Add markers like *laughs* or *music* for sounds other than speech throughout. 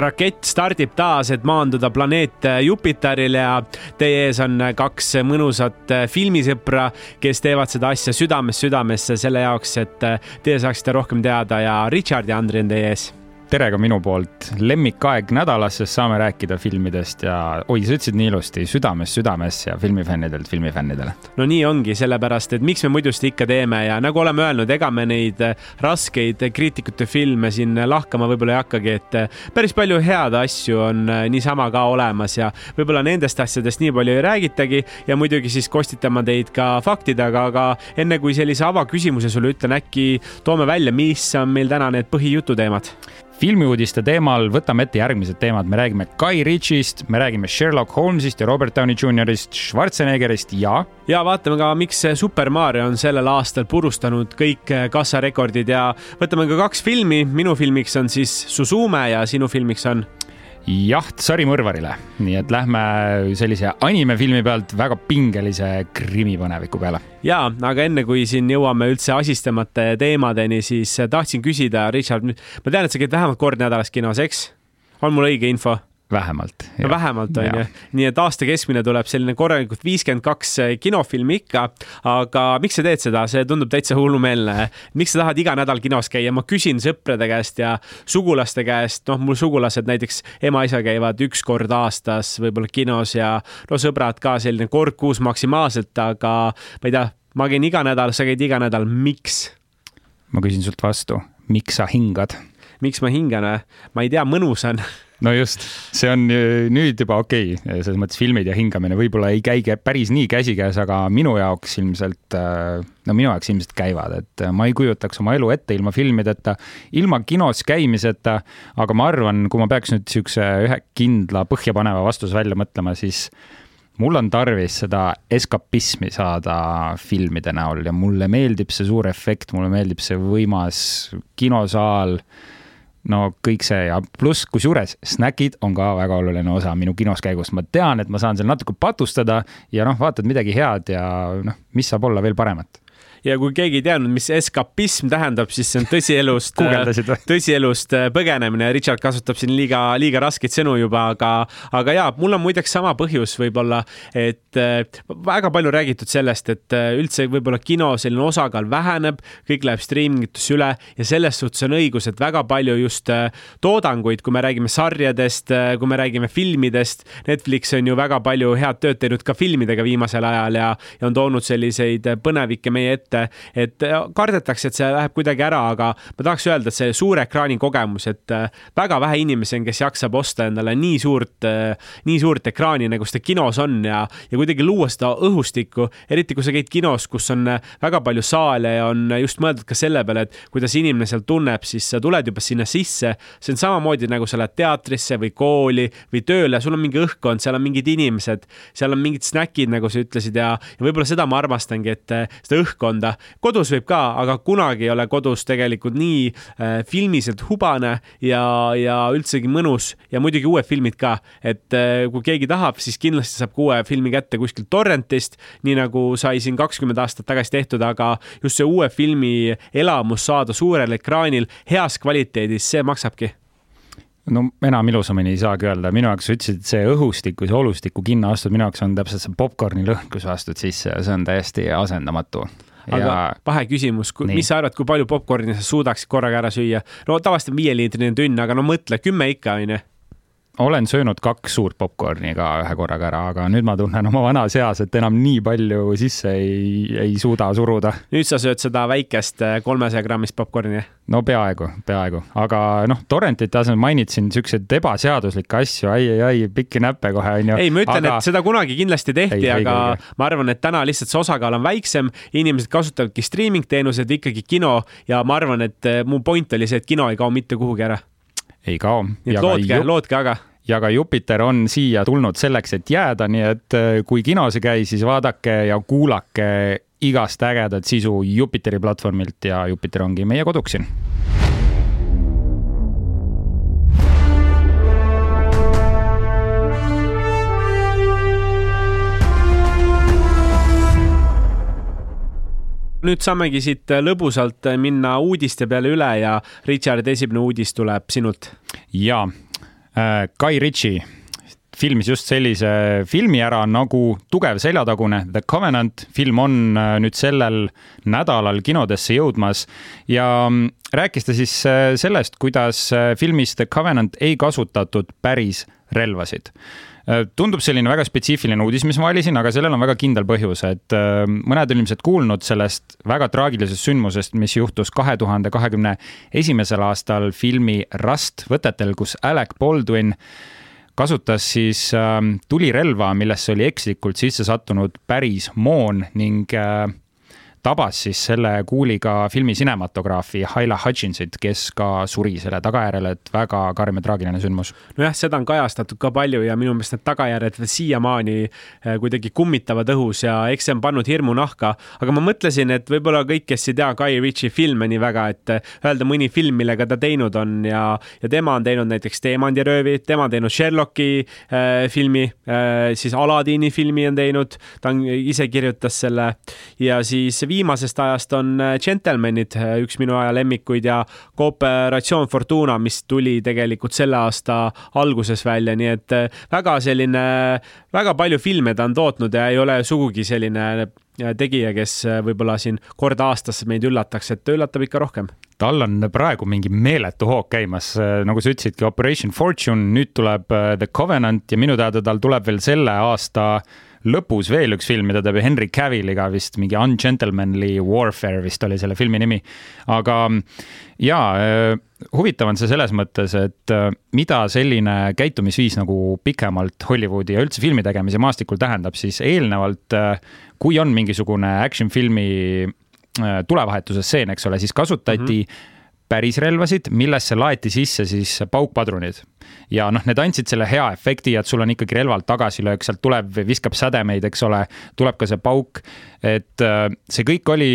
rakett stardib taas, et maanduda planeet Jupiterile ja teie ees on kaks mõnusat filmisõpra, kes teevad seda asja südamest südamesse selle jaoks, et teie saaksite rohkem teada ja Richard ja Andri on teie ees tere ka minu poolt, lemmikaeg nädalas, sest saame rääkida filmidest ja oi, sa ütlesid nii ilusti, südamest südames ja filmifännidelt filmifännidele. no nii ongi, sellepärast et miks me muidu seda ikka teeme ja nagu oleme öelnud, ega me neid raskeid kriitikute filme siin lahkama võib-olla ei hakkagi, et päris palju head asju on niisama ka olemas ja võib-olla nendest asjadest nii palju ei räägitagi ja muidugi siis kostitama teid ka faktidega, aga enne kui sellise avaküsimuse sulle ütlen, äkki toome välja, mis on meil täna need põhijututeemad filmiuudiste teemal võtame ette järgmised teemad, me räägime Guy Ritchie'st, me räägime Sherlock Holmesist ja Robert Downey Jr.'ist, Schwarzeneggerist ja. ja vaatame ka, miks Super Mario on sellel aastal purustanud kõik kassarekordid ja võtame ka kaks filmi, minu filmiks on siis Suzume ja sinu filmiks on jaht sarimõrvarile, nii et lähme sellise animefilmi pealt väga pingelise krimipõneviku peale. ja, aga enne kui siin jõuame üldse asistemate teemadeni, siis tahtsin küsida, Richard, ma tean, et sa käid vähemalt kord nädalas kinos, eks? on mul õige info? Vähemalt. no vähemalt on ju, nii et aasta keskmine tuleb selline korralikult viiskümmend kaks eh, kinofilmi ikka, aga miks sa teed seda, see tundub täitsa hullumeelne. miks sa tahad iga nädal kinos käia, ma küsin sõprade käest ja sugulaste käest, noh, mul sugulased näiteks ema-isa käivad üks kord aastas võib-olla kinos ja no sõbrad ka selline kord kuus maksimaalselt, aga ma ei tea, ma käin iga nädal, sa käid iga nädal, miks? ma küsin sult vastu, miks sa hingad? miks ma hingan, ma ei tea, mõnus on no just, see on nüüd juba okei okay., selles mõttes filmid ja hingamine võib-olla ei käi päris nii käsikäes, aga minu jaoks ilmselt, äh, no minu jaoks ilmselt käivad, et ma ei kujutaks oma elu ette ilma filmideta, ilma kinos käimiseta, aga ma arvan, kui ma peaks nüüd niisuguse ühe kindla põhjapaneva vastuse välja mõtlema, siis mul on tarvis seda eskapismi saada filmide näol ja mulle meeldib see suur efekt, mulle meeldib see võimas kinosaal no kõik see ja pluss, kusjuures snäkid on ka väga oluline osa minu kinos käigust, ma tean, et ma saan seal natuke patustada ja noh, vaatad midagi head ja noh, mis saab olla veel paremat ja kui keegi ei teadnud, mis eskapism tähendab, siis see on tõsielust *laughs* tõsielust äh, põgenemine. Richard kasutab siin liiga, liiga raskeid sõnu juba, aga, aga ja mul on muideks sama põhjus võib-olla, et äh, väga palju räägitud sellest, et äh, üldse võib-olla kino selline osakaal väheneb, kõik läheb striimingutesse üle ja selles suhtes on õigus, et väga palju just toodanguid, kui me räägime sarjadest, kui me räägime filmidest, Netflix on ju väga palju head tööd teinud ka filmidega viimasel ajal ja, ja on toonud selliseid põnevikke meie ette et, et kardetakse, et see läheb kuidagi ära, aga ma tahaks öelda, et see suure ekraani kogemus, et äh, väga vähe inimesi on, kes jaksab osta endale nii suurt, äh, nii suurt ekraani, nagu seda kinos on ja, ja kuidagi luua seda õhustikku, eriti kui sa käid kinos, kus on äh, väga palju saale ja on just mõeldud ka selle peale, et kuidas inimene seal tunneb, siis sa tuled juba sinna sisse. see on samamoodi nagu sa lähed teatrisse või kooli või tööle, sul on mingi õhkkond, seal on mingid inimesed, seal on mingid snäkid, nagu sa ütlesid ja, ja võib-olla seda ma armastangi, et seda õhkkonda mõelda. kodus võib ka, aga kunagi ei ole kodus tegelikult nii äh, filmiliselt hubane ja, ja üldsegi mõnus ja muidugi uued filmid ka. et äh, kui keegi tahab, siis kindlasti saab ka uue filmi kätte kuskilt torrentist, nii nagu sai siin kakskümmend aastat tagasi tehtud, aga just see uue filmi elamus saada suurel ekraanil heas kvaliteedis, see maksabki no enam ilusamini ei saagi öelda, minu jaoks sa ütlesid, see õhustik või see olustiku kinno astud, minu jaoks on täpselt see popkorni lõhn, kui sa astud sisse ja see on täiesti asendamatu aga ja... vaheküsimus, mis sa arvad, kui palju popkorni sa suudaksid korraga ära süüa? no tavaliselt on viieliitrine tünn, aga no mõtle, kümme ikka, onju olen söönud kaks suurt popkorni ka ühe korraga ära, aga nüüd ma tunnen oma vanas eas, et enam nii palju sisse ei, ei suuda suruda. nüüd sa sööd seda väikest äh, kolmesaja grammist popkorni? no peaaegu, peaaegu, aga noh, torrentite asemel mainitasin siukseid ebaseaduslikke asju ai, ai, ai, pikki näppe kohe onju. ei, ma ütlen aga..., et seda kunagi kindlasti tehti, aga ei, ma arvan, et täna lihtsalt see osakaal on väiksem, inimesed kasutavadki streaming teenuseid ikkagi kino ja ma arvan, et äh, mu point oli see, et kino ei kao mitte kuhugi ära ei kao. nii et lootke, lootke aga ja ka Jupiter on siia tulnud selleks, et jääda, nii et äh, kui kinos ei käi, siis vaadake ja kuulake igast ägedat sisu Jupiteri platvormilt ja Jupiter ongi meie koduks siin nüüd saamegi siit lõbusalt minna uudiste peale üle ja Richard, esimene uudis tuleb sinult. ja Guy Ritchie filmis just sellise filmi ära nagu Tugev seljatagune, The Covenant. film on äh, nüüd sellel nädalal kinodesse jõudmas ja mm, rääkis ta siis äh, sellest, kuidas äh, filmis The Covenant ei kasutatud päris relvasid tundub selline väga spetsiifiline uudis, mis ma valisin, aga sellel on väga kindel põhjus, et mõned on ilmselt kuulnud sellest väga traagilisest sündmusest, mis juhtus kahe tuhande kahekümne esimesel aastal filmi Rust võtetel, kus Alec Baldwin kasutas siis äh, tulirelva, millesse oli ekslikult sisse sattunud päris moon ning äh, tabas siis selle kuuliga filmi cinematograafi Haila Hutchinsit, kes ka suri selle tagajärjel, et väga karm ja traagiline sündmus. nojah, seda on kajastatud ka palju ja minu meelest need tagajärjed siiamaani eh, kuidagi kummitavad õhus ja eks see on pannud hirmu nahka. aga ma mõtlesin, et võib-olla kõik, kes ei tea Guy Ritchie filme nii väga, et eh, öelda mõni film, millega ta teinud on ja, ja tema on teinud näiteks Teemandiröövi, tema on teinud Sherlocki äh, filmi äh,, siis Aladini filmi on teinud, ta on ise kirjutas selle ja siis viimasest ajast on äh, Gentlemanid äh, üks minu aja lemmikuid ja Kooperatsioon Fortuna, mis tuli tegelikult selle aasta alguses välja, nii et äh, väga selline, väga palju filme ta on tootnud ja ei ole sugugi selline tegija, kes võib-olla siin kord aastas meid üllataks, et ta üllatab ikka rohkem. Tal on praegu mingi meeletu hoog käimas, nagu sa ütlesidki, Operation Fortune, nüüd tuleb The Covenant ja minu teada tal tuleb veel selle aasta lõpus veel üks film, mida teeb Henry Cavilliga vist mingi Ungentlemanly Warfare vist oli selle filmi nimi. aga jaa, äh, huvitav on see selles mõttes, et äh, mida selline käitumisviis nagu pikemalt Hollywoodi ja üldse filmi tegemise maastikul tähendab, siis eelnevalt, äh, kui on mingisugune action filmi tulevahetuse stseen, eks ole, siis kasutati mm -hmm pärisrelvasid, millesse laeti sisse siis paukpadrunid. ja noh, need andsid selle hea efekti, et sul on ikkagi relvalt tagasilöök, sealt tuleb, viskab sädemeid, eks ole, tuleb ka see pauk. et äh, see kõik oli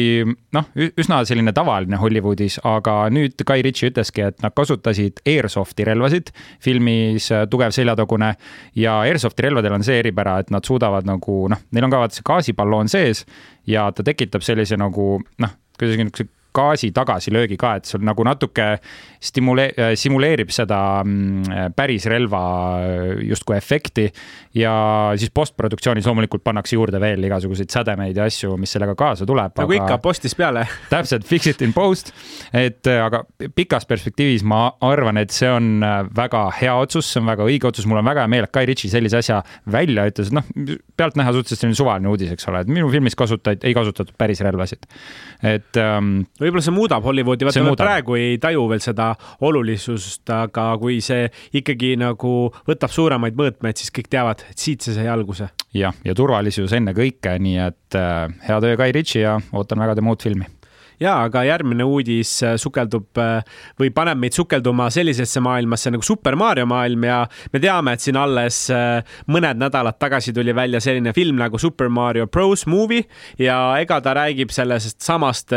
noh, üsna selline tavaline Hollywoodis, aga nüüd Guy Ritchie ütleski, et nad kasutasid airsofti relvasid filmis äh, Tugev seljatagune ja airsofti relvadel on see eripära, et nad suudavad nagu noh, neil on ka vaata see gaasiballoon sees ja ta tekitab sellise nagu noh, kuidas niisuguse gaasi tagasilöögi ka, et sul nagu natuke stimule-, simuleerib seda mm, päris relva justkui efekti. ja siis postproduktsioonis loomulikult pannakse juurde veel igasuguseid sädemeid ja asju, mis sellega kaasa tuleb. nagu aga... ikka, postis peale *laughs* täpselt, fix it in post. et aga pikas perspektiivis ma arvan, et see on väga hea otsus, see on väga õige otsus, mul on väga hea meel, et Guy Ritchie sellise asja välja ütles, noh, pealtnäha suhteliselt selline suvaline uudis, eks ole, et minu filmis kasutati, ei kasutatud päris relvasid. et um, võib-olla see muudab Hollywoodi, vaata nad praegu ei taju veel seda olulisust, aga kui see ikkagi nagu võtab suuremaid mõõtmeid, siis kõik teavad, et siit see sai alguse. jah, ja turvalisus ennekõike, nii et äh, hea töö, Guy Ritchie ja ootan väga tema uut filmi ja, aga järgmine uudis äh, sukeldub äh, või paneb meid sukelduma sellisesse maailmasse nagu Super Mario maailm ja me teame, et siin alles äh, mõned nädalad tagasi tuli välja selline film nagu Super Mario Bros. Movie ja ega ta räägib sellest samast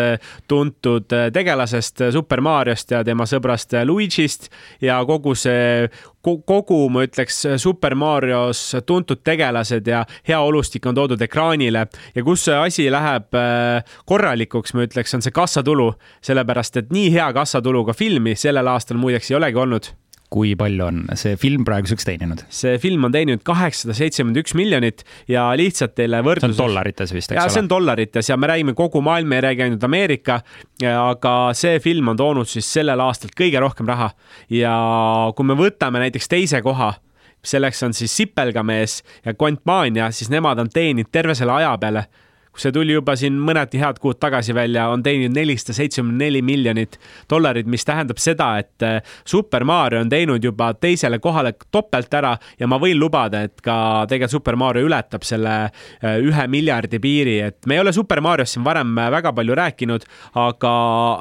tuntud tegelasest Super Mariost ja tema sõbrast Luigi'st ja kogu see kogu, ma ütleks, Super Marios tuntud tegelased ja hea olustik on toodud ekraanile. Ja kus see asi läheb äh, korralikuks, ma ütleks, on see kassatulu, sellepärast et nii hea kassatuluga filmi sellel aastal muideks ei olegi olnud kui palju on see film praeguseks teeninud? see film on teeninud kaheksasada seitsekümmend üks miljonit ja lihtsalt teile võrdluseks. see on dollarites vist, eks ole? see on dollarites ja me räägime kogu maailma, ei räägi ainult Ameerika. aga see film on toonud siis sellel aastal kõige rohkem raha ja kui me võtame näiteks teise koha selleks on siis Sipelgamees ja Quantmania, siis nemad on teeninud terve selle aja peale kui see tuli juba siin mõneti head kuud tagasi välja, on teeninud nelisada seitsekümmend neli miljonit dollarit, mis tähendab seda, et äh, Super Mario on teinud juba teisele kohale topelt ära ja ma võin lubada, et ka tegelikult Super Mario ületab selle äh, ühe miljardi piiri, et me ei ole Super Mariost siin varem äh, väga palju rääkinud, aga,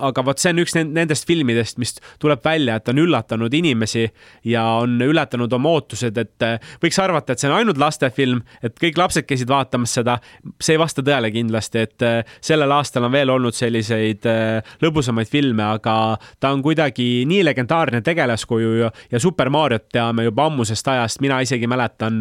aga vot see on üks nendest filmidest, mis tuleb välja, et on üllatanud inimesi ja on ületanud oma ootused, et võiks arvata, et see on ainult lastefilm, et kõik lapsed käisid vaatamas seda, see ei vasta tõele peale kindlasti, et sellel aastal on veel olnud selliseid lõbusamaid filme, aga ta on kuidagi nii legendaarne tegelaskuju ja, ja Super Mariot teame juba ammusest ajast, mina isegi mäletan,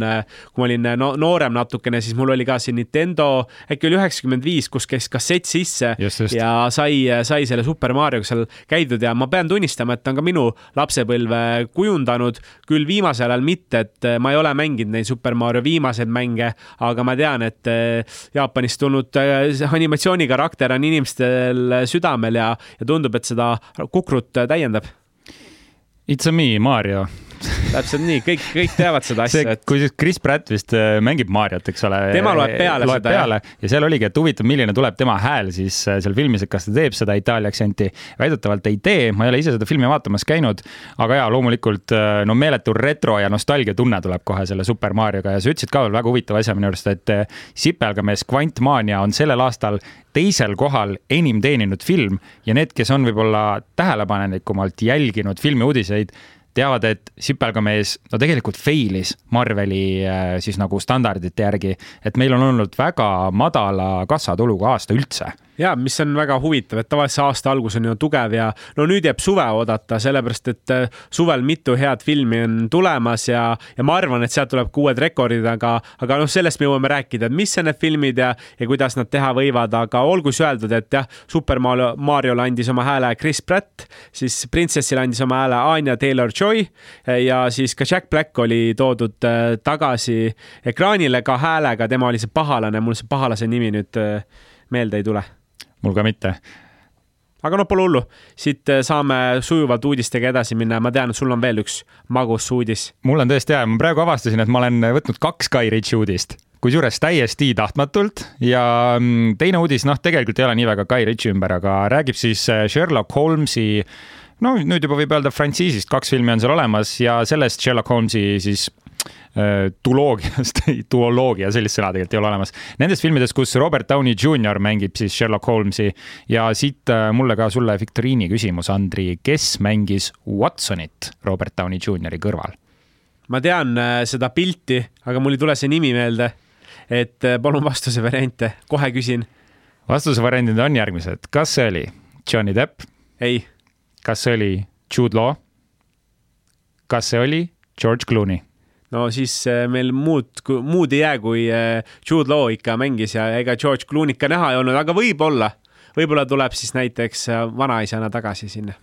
kui ma olin no, noorem natukene, siis mul oli ka siin Nintendo, äkki oli üheksakümmend viis, kus käis kassett sisse just, just. ja sai, sai selle Super Marioga seal käidud ja ma pean tunnistama, et ta on ka minu lapsepõlve kujundanud, küll viimasel ajal mitte, et ma ei ole mänginud neid Super Mario viimaseid mänge, aga ma tean, et Jaapanist tulnud eh, animatsioonikarakter on inimestel südamel ja, ja tundub, et seda kukrut täiendab. It's a me, Mario täpselt nii, kõik, kõik teavad seda asja. Et... kui Chris Pratt vist äh, mängib Mariot, eks ole. tema loeb peale loeb seda. peale ja. seal oligi, et huvitav, milline tuleb tema hääl siis äh, seal filmis, et kas ta teeb seda Itaalia aktsenti. väidetavalt ei tee, ma ei ole ise seda filmi vaatamas käinud, aga ja loomulikult äh, no meeletu retro ja nostalgiatunne tuleb kohe selle Super Marioga ja sa ütlesid ka veel väga huvitava asja minu arust, et sipelgamees Quantmania on sellel aastal teisel kohal enim teeninud film ja need, kes on võib-olla tähelepanelikumalt jälginud filmiuudiseid, teavad, et sipelgamees no tegelikult failis Marveli äh, siis nagu standardite järgi, et meil on olnud väga madala kassatuluga aasta üldse ja mis on väga huvitav, et tavaliselt see aasta algus on ju tugev ja no nüüd jääb suve oodata, sellepärast et äh, suvel mitu head filmi on tulemas ja, ja ma arvan, et sealt tuleb ka uued rekordid, aga, aga noh, sellest me jõuame rääkida, et mis on need filmid ja, ja kuidas nad teha võivad, aga olgu siis öeldud, et jah, Super Mario, Mariole andis oma hääle Chris Pratt, siis Princessile andis oma hääle Anya Taylor-Joy ja siis ka Jack Black oli toodud äh, tagasi ekraanile ka häälega, tema oli see pahalane, mul see pahalase nimi nüüd äh, meelde ei tule mul ka mitte. Aga noh, pole hullu, siit äh, saame sujuvalt uudistega edasi minna. Ja ma tean, et sul on veel üks magus uudis. mul on tõesti hea, ma praegu avastasin, et ma olen võtnud kaks Guy Ritchie uudist, kusjuures täiesti tahtmatult. Ja mm, teine uudis, noh, tegelikult ei ole nii väga Guy Ritchie ümber, aga räägib siis äh, Sherlock Holmesi no nüüd juba võib öelda frantsiisist, kaks filmi on seal olemas ja sellest Sherlock Holmesi siis Äh, duoloogiast, *laughs* duoloogia, sellist sõna tegelikult ei ole olemas. Nendes filmides, kus Robert Downey Jr mängib siis Sherlock Holmesi ja siit äh, mulle ka sulle viktoriini küsimus, Andri, kes mängis Watsonit Robert Downey Jr kõrval? ma tean äh, seda pilti, aga mul ei tule see nimi meelde. et palun vastuse variante, kohe küsin. vastuse variandid on järgmised, kas see oli Johnny Depp? ei. kas see oli Jude Law? kas see oli George Clooney? No siis äh, meil muud, muud ei jää, kui äh, Jude Law ikka mängis ja ega George Clooney't ka näha ei olnud, aga võib-olla, võib-olla tuleb siis näiteks äh, vanaisana tagasi sinna.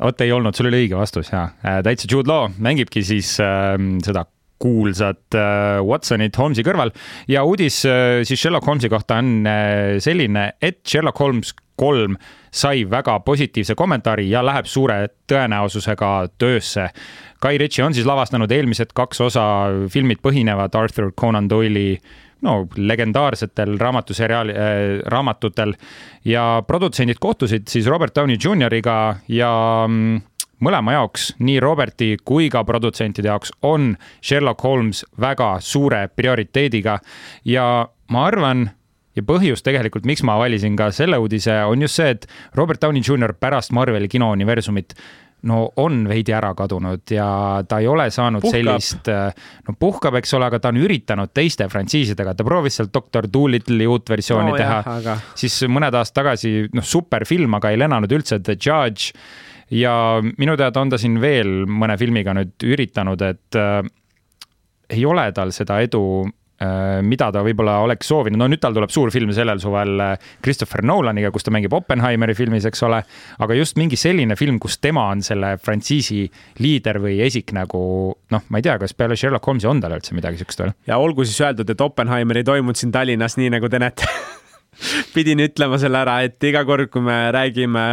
vot ei olnud, sul oli õige vastus ja täitsa Jude Law mängibki siis äh, seda kuulsat äh, Watsonit Holmesi kõrval ja uudis äh, siis Sherlock Holmesi kohta on äh, selline, et Sherlock Holmes kolm sai väga positiivse kommentaari ja läheb suure tõenäosusega töösse. Guy Ritchie on siis lavastanud eelmised kaks osa, filmid põhinevad Arthur Conan Doyle'i no legendaarsetel raamatuseriaali äh,, raamatutel ja produtsendid kohtusid siis Robert Downey Jr.iga ja mm, mõlema jaoks, nii Roberti kui ka produtsentide jaoks on Sherlock Holmes väga suure prioriteediga. Ja ma arvan, ja põhjus tegelikult, miks ma valisin ka selle uudise, on just see, et Robert Downey Jr pärast Marveli kinouniversumit no on veidi ära kadunud ja ta ei ole saanud puhkab. sellist, no puhkab, eks ole, aga ta on üritanud teiste frantsiisidega, ta proovis seal Doctor Dolittle'i uut versiooni no, teha, aga... siis mõned aastad tagasi, noh, superfilm, aga ei lennanud üldse, The Judge ja minu teada on ta siin veel mõne filmiga nüüd üritanud, et äh, ei ole tal seda edu äh, mida ta võib-olla oleks soovinud, no nüüd tal tuleb suur film sellel suvel äh, Christopher Nolaniga, kus ta mängib Oppenheimeri filmis, eks ole, aga just mingi selline film, kus tema on selle frantsiisi liider või esik nagu noh, ma ei tea, kas peale Sherlock Holmesi on tal üldse midagi siukest veel? ja olgu siis öeldud, et Oppenheimer ei toimunud siin Tallinnas, nii nagu te näete *laughs* pidin ütlema selle ära, et iga kord, kui me räägime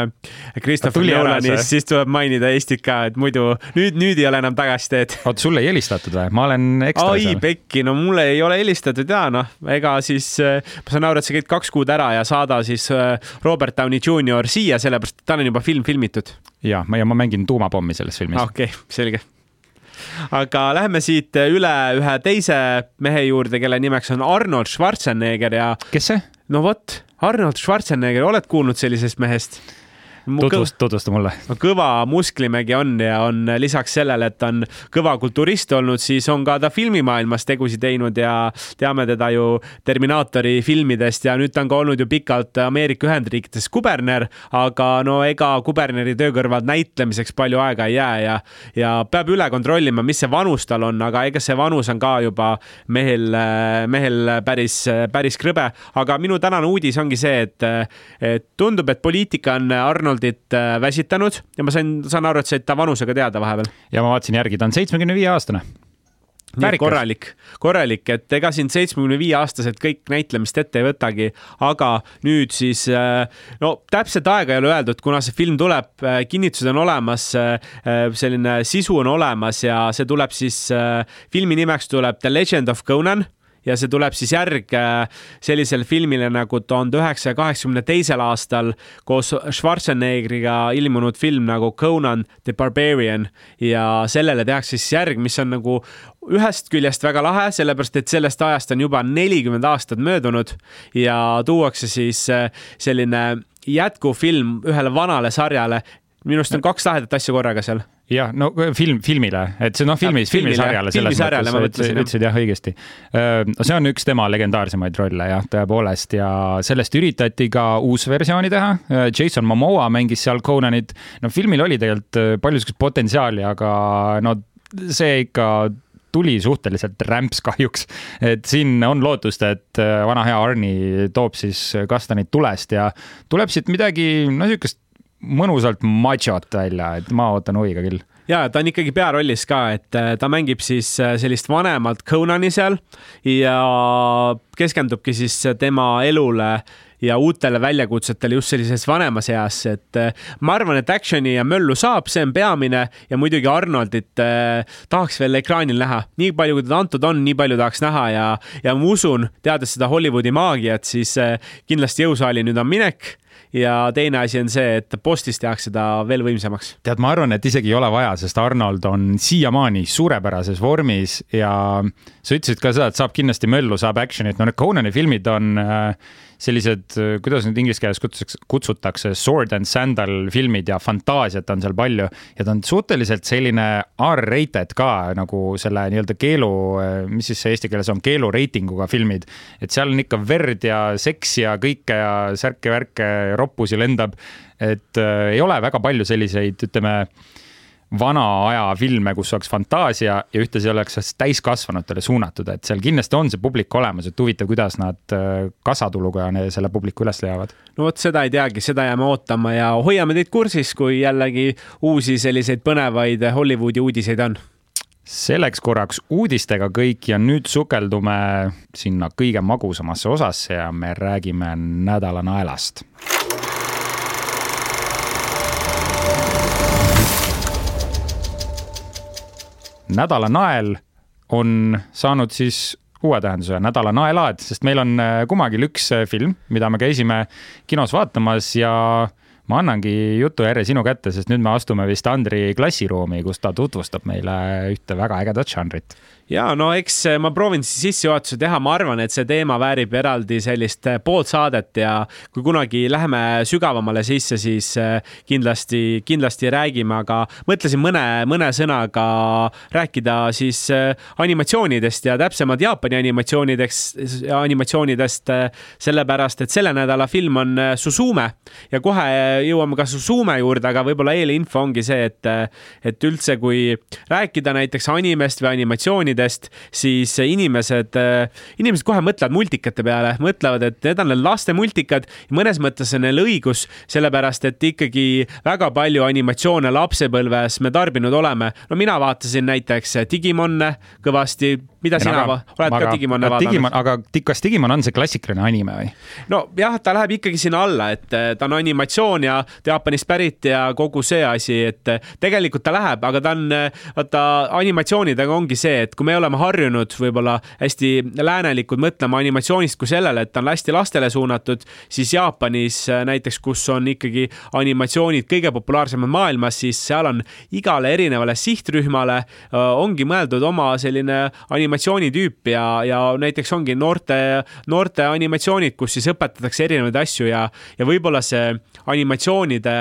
Christopher Nolanist, siis tuleb mainida Eestit ka, et muidu nüüd, nüüd ei ole enam tagasiteed. oota, sulle ei helistatud või? ma olen ekstra ai, seal. pekki, no mulle ei ole helistatud ja noh, ega siis äh, ma saan aru, et sa käid kaks kuud ära ja saada siis äh, Robert Downey Jr siia, sellepärast et tal on juba film filmitud. ja, ja ma mängin tuumapommi selles filmis. okei okay,, selge aga läheme siit üle ühe teise mehe juurde, kelle nimeks on Arnold Schwarzenegger ja. kes see? No vot, Arnold Schwarzenegger, oled kuulnud sellisest mehest? Tutvust, tutvusta mulle. kõva musklimägi on ja on lisaks sellele, et ta on kõva kulturist olnud, siis on ka ta filmimaailmas tegusid teinud ja teame teda ju Terminaatori filmidest ja nüüd ta on ka olnud ju pikalt Ameerika Ühendriikides kuberner, aga no ega kuberneri töö kõrvalt näitlemiseks palju aega ei jää ja, ja peab üle kontrollima, mis see vanus tal on, aga ega see vanus on ka juba mehel, mehel päris, päris krõbe, aga minu tänane uudis ongi see, et, et tundub, et poliitika on Arnoldit äh, väsitanud ja ma sain, saan aru, et said ta vanusega teada vahepeal. ja ma vaatasin järgi, ta on seitsmekümne viie aastane. Korralik, korralik, et ega siin seitsmekümne viie aastaselt kõik näitlemist ette ei võtagi, aga nüüd siis äh, no täpset aega ei ole öeldud, kuna see film tuleb, äh, kinnitused on olemas, selline sisu on olemas ja see tuleb siis, filmi nimeks tuleb The Legend of Conan ja see tuleb siis järg äh, sellisele filmile nagu tuhande üheksasaja kaheksakümne teisel aastal koos Schwarzeneggeriga ilmunud film nagu Conan the Barbarian ja sellele tehakse siis järg, mis on nagu ühest küljest väga lahe, sellepärast et sellest ajast on juba nelikümmend aastat möödunud ja tuuakse siis äh, selline jätkufilm ühele vanale sarjale. minu arust on kaks lahedat asja korraga seal jah, no film, filmile, et see noh, filmis, filmisarjale. filmisarjale ma mõtlesin. ütlesid jah õigesti. no see on üks tema legendaarsemaid rolle jah, tõepoolest ja sellest üritati ka uus versiooni teha. Jason Momoa mängis seal Conanit. no filmil oli tegelikult palju sihukest potentsiaali, aga no see ikka tuli suhteliselt rämps kahjuks. et siin on lootust, et vana hea Arni toob siis kastanid tulest ja tuleb siit midagi, no sihukest mõnusalt machot välja, et ma ootan huviga küll. Ja ta on ikkagi pearollis ka, et äh, ta mängib siis äh, sellist vanemat Conani seal ja keskendubki siis tema elule ja uutele väljakutsetele just sellises vanemas eas, et äh, ma arvan, et action'i ja möllu saab, see on peamine ja muidugi Arnoldit eh, tahaks veel ekraanil näha, nii palju, kui teda antud on, nii palju tahaks näha ja, ja ma usun, teades seda Hollywoodi maagiat, siis eh, kindlasti jõusaali nüüd on minek ja teine asi on see, et postis tehakse ta veel võimsamaks. tead, ma arvan, et isegi ei ole vaja, sest Arnold on siiamaani suurepärases vormis ja sa ütlesid ka seda, et saab kindlasti möllu, saab action'it, no need Conani filmid on äh, sellised, kuidas nüüd inglise keeles kutsutakse, kutsutakse sword and sandal filmid ja fantaasiat on seal palju ja ta on suhteliselt selline R-rated ka nagu selle nii-öelda keelu, mis siis see eesti keeles on, keelureitinguga filmid. et seal on ikka verd ja seksi ja kõike ja särke-värke, roppusi lendab. et äh, ei ole väga palju selliseid, ütleme vana aja filme, kus oleks fantaasia ja ühtlasi oleks täiskasvanutele suunatud, et seal kindlasti on see publik olemas, et huvitav, kuidas nad äh, kasatuluga selle publiku üles leiavad. no vot, seda ei teagi, seda jääme ootama ja hoiame teid kursis, kui jällegi uusi selliseid põnevaid Hollywoodi uudiseid on selleks korraks uudistega kõik ja nüüd sukeldume sinna kõige magusamasse osasse ja me räägime nädala naelast nädala nael on saanud siis uue tähenduse, nädala naelaad, sest meil on äh, kummagil üks äh, film, mida me käisime kinos vaatamas ja ma annangi jutujärje sinu kätte, sest nüüd me astume vist Andri klassiruumi, kus ta tutvustab meile ühte väga ägedat žanrit ja no eks eh, ma proovin siis sissejuhatuse teha, ma arvan, et see teema väärib eraldi sellist eh, poolt saadet ja kui kunagi läheme sügavamale sisse, siis eh, kindlasti, kindlasti räägime, aga mõtlesin mõne, mõne sõnaga rääkida siis animatsioonidest ja täpsemalt Jaapani animatsioonideks, animatsioonidest, sellepärast et selle nädala film on Suzume ja kohe jõuame ka Suzume juurde, aga võib-olla eelinfo ongi see, et, et üldse, kui rääkida näiteks animest või animatsioonidest, filmidest, siis inimesed, inimesed kohe mõtlevad multikate peale, mõtlevad, et need on need laste multikad ja mõnes mõttes on neil õigus, sellepärast et ikkagi väga palju animatsioone lapsepõlves me tarbinud oleme. no mina vaatasin näiteks Digimon'e kõvasti mida sina aga, oled aga, ka Digimone vaadanud? aga kas Digimon on see klassikaline anime või? nojah, ta läheb ikkagi sinna alla, et eh, ta on animatsioon ja Jaapanist pärit ja kogu see asi, et eh, tegelikult ta läheb, aga ta on, eh, vaata animatsioonidega ongi see, et kui me oleme harjunud võib-olla hästi läänelikult mõtlema animatsioonist kui sellele, et ta on hästi lastele suunatud, siis Jaapanis näiteks, kus on ikkagi animatsioonid kõige populaarsemad maailmas, siis seal on igale erinevale sihtrühmale ongi mõeldud oma selline animatsioon animatsioonitüüp ja, ja näiteks ongi noorte, noorte animatsioonid, kus siis õpetatakse erinevaid asju ja, ja võib-olla see animatsioonide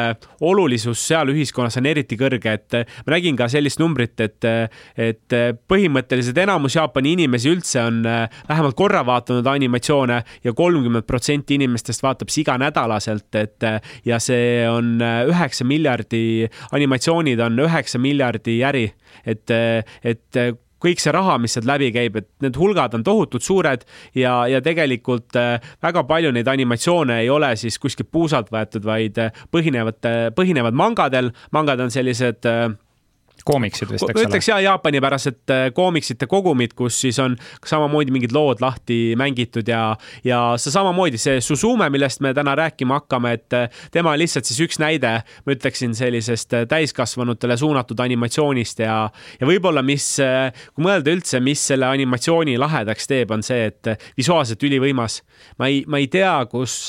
olulisus seal ühiskonnas on eriti kõrge, et ma nägin ka sellist numbrit, et, et põhimõtteliselt enamus Jaapani inimesi üldse on vähemalt korra vaadanud animatsioone ja kolmkümmend protsenti inimestest vaatab siis iganädalaselt, et ja see on üheksa miljardi, animatsioonid on üheksa miljardi äri, et, et kõik see raha, mis sealt läbi käib, et need hulgad on tohutult suured ja, ja tegelikult äh, väga palju neid animatsioone ei ole siis kuskilt puusalt võetud, vaid äh, põhinevad, põhinevad mangadel. mangad on sellised äh, koomiksid vist, eks ole? ütleks ja Jaapani-pärased äh, koomiksite kogumid, kus siis on samamoodi mingid lood lahti mängitud ja, ja see samamoodi see Suzume, millest me täna rääkima hakkame, et äh, tema on lihtsalt siis üks näide, ma ütleksin sellisest äh, täiskasvanutele suunatud animatsioonist ja, ja võib-olla, mis, kui mõelda üldse, mis selle animatsiooni lahedaks teeb, on see, et visuaalselt ülivõimas. ma ei, ma ei tea, kus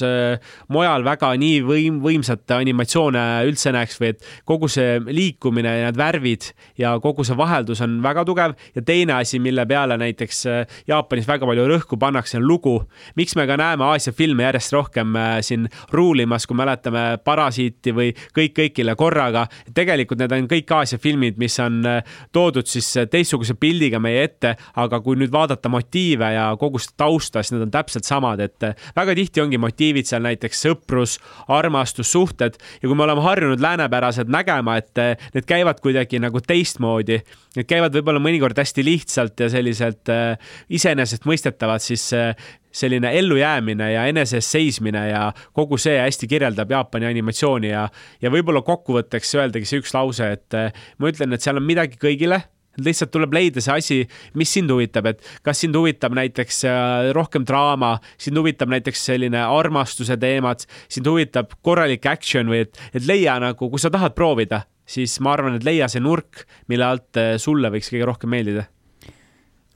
mujal väga nii võim, võimsat animatsioone üldse näeks või et kogu see liikumine ja need värvid ja kogu see vaheldus on väga tugev. ja teine asi, mille peale näiteks äh, Jaapanis väga palju rõhku pannakse, on lugu. miks me ka näeme Aasia filme järjest rohkem äh, siin ruulimas, kui mäletame Parasiiti või Kõik kõigile korraga. tegelikult need on kõik Aasia filmid, mis on äh, toodud siis teistsuguse pildiga meie ette, aga kui nüüd vaadata motiive ja kogu seda tausta, siis need on täpselt samad, et väga tihti ongi motiivid seal näiteks sõprus, armastus, suhted ja kui me oleme harjunud läänepärased nägema, et need käivad kuidagi nagu nagu teistmoodi. Need käivad võib-olla mõnikord hästi lihtsalt ja selliselt äh, iseenesestmõistetavad, siis äh, selline ellujäämine ja eneses seismine ja kogu see hästi kirjeldab Jaapani animatsiooni ja, ja võib-olla kokkuvõtteks öeldagi see üks lause, et äh, ma ütlen, et seal on midagi kõigile lihtsalt tuleb leida see asi, mis sind huvitab, et kas sind huvitab näiteks äh, rohkem draama, sind huvitab näiteks selline armastuse teemad, sind huvitab korralik action või et, et leia nagu, kui sa tahad proovida, siis ma arvan, et leia see nurk, mille alt eh, sulle võiks kõige rohkem meeldida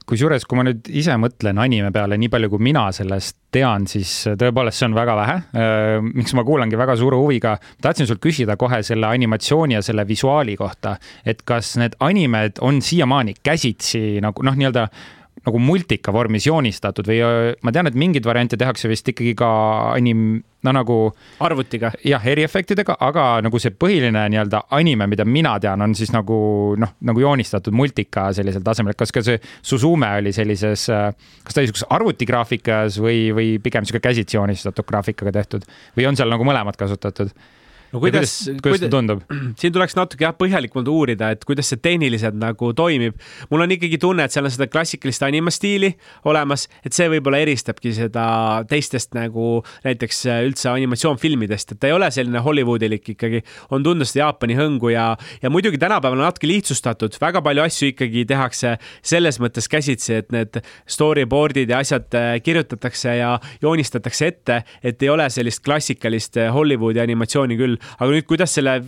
kusjuures, kui ma nüüd ise mõtlen anime peale, nii palju kui mina sellest tean, siis tõepoolest see on väga vähe. Äh, miks ma kuulangi väga suure huviga, tahtsin sult küsida kohe selle animatsiooni ja selle visuaali kohta, et kas need animed on siiamaani käsitsi nagu noh, nii-öelda nagu multika vormis joonistatud või ma tean, et mingeid variante tehakse vist ikkagi ka anim-, no nagu. arvutiga. jah, eriefektidega, aga nagu see põhiline nii-öelda anime, mida mina tean, on siis nagu noh, nagu joonistatud multika sellisel tasemel, et kas ka see Suzume oli sellises, kas ta oli niisuguses arvutigraafikas või, või pigem niisugune käsitsi joonistatud graafikaga tehtud või on seal nagu mõlemat kasutatud? No kuidas, kuidas, kuidas see tundub? *clears throat* siin tuleks natuke jah, põhjalikumalt uurida, et kuidas see tehniliselt nagu toimib. mul on ikkagi tunne, et seal on seda klassikalist animastiili olemas, et see võib-olla eristabki seda teistest nagu näiteks äh, üldse animatsioonfilmidest, et ta ei ole selline Hollywoodilik ikkagi, on tunda seda Jaapani hõngu ja, ja muidugi tänapäeval on natuke lihtsustatud, väga palju asju ikkagi tehakse selles mõttes käsitsi, et need storyboard'id ja asjad äh, kirjutatakse ja joonistatakse ette, et ei ole sellist klassikalist äh, Hollywoodi animatsiooni küll aga nüüd, kuidas selle,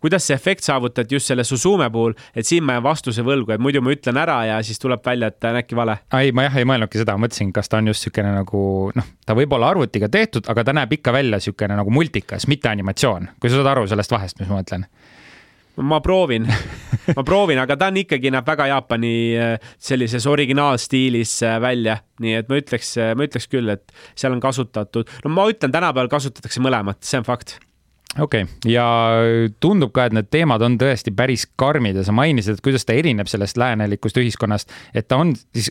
kuidas see efekt saavutati just selle Suzume puhul, et siin ma jään vastuse võlgu, et muidu ma ütlen ära ja siis tuleb välja, et on äkki vale. ei, ma jah ei mõelnudki seda, mõtlesin, kas ta on just niisugune nagu noh, ta võib olla arvutiga tehtud, aga ta näeb ikka välja niisugune nagu multikas, mitte animatsioon, kui sa saad aru sellest vahest, mis ma mõtlen. Ma proovin. Ma proovin, aga ta on ikkagi, näeb väga Jaapani äh, sellises originaalstiilis äh, välja, nii et ma ütleks, äh, ma ütleks küll, et seal on kasutatud, no ma ütlen, tänapäeval kasutatakse mõlemat, see on fakt okei okay., ja tundub ka, et need teemad on tõesti päris karmid ja sa mainisid, et kuidas ta erineb sellest läänelikust ühiskonnast, et ta on siis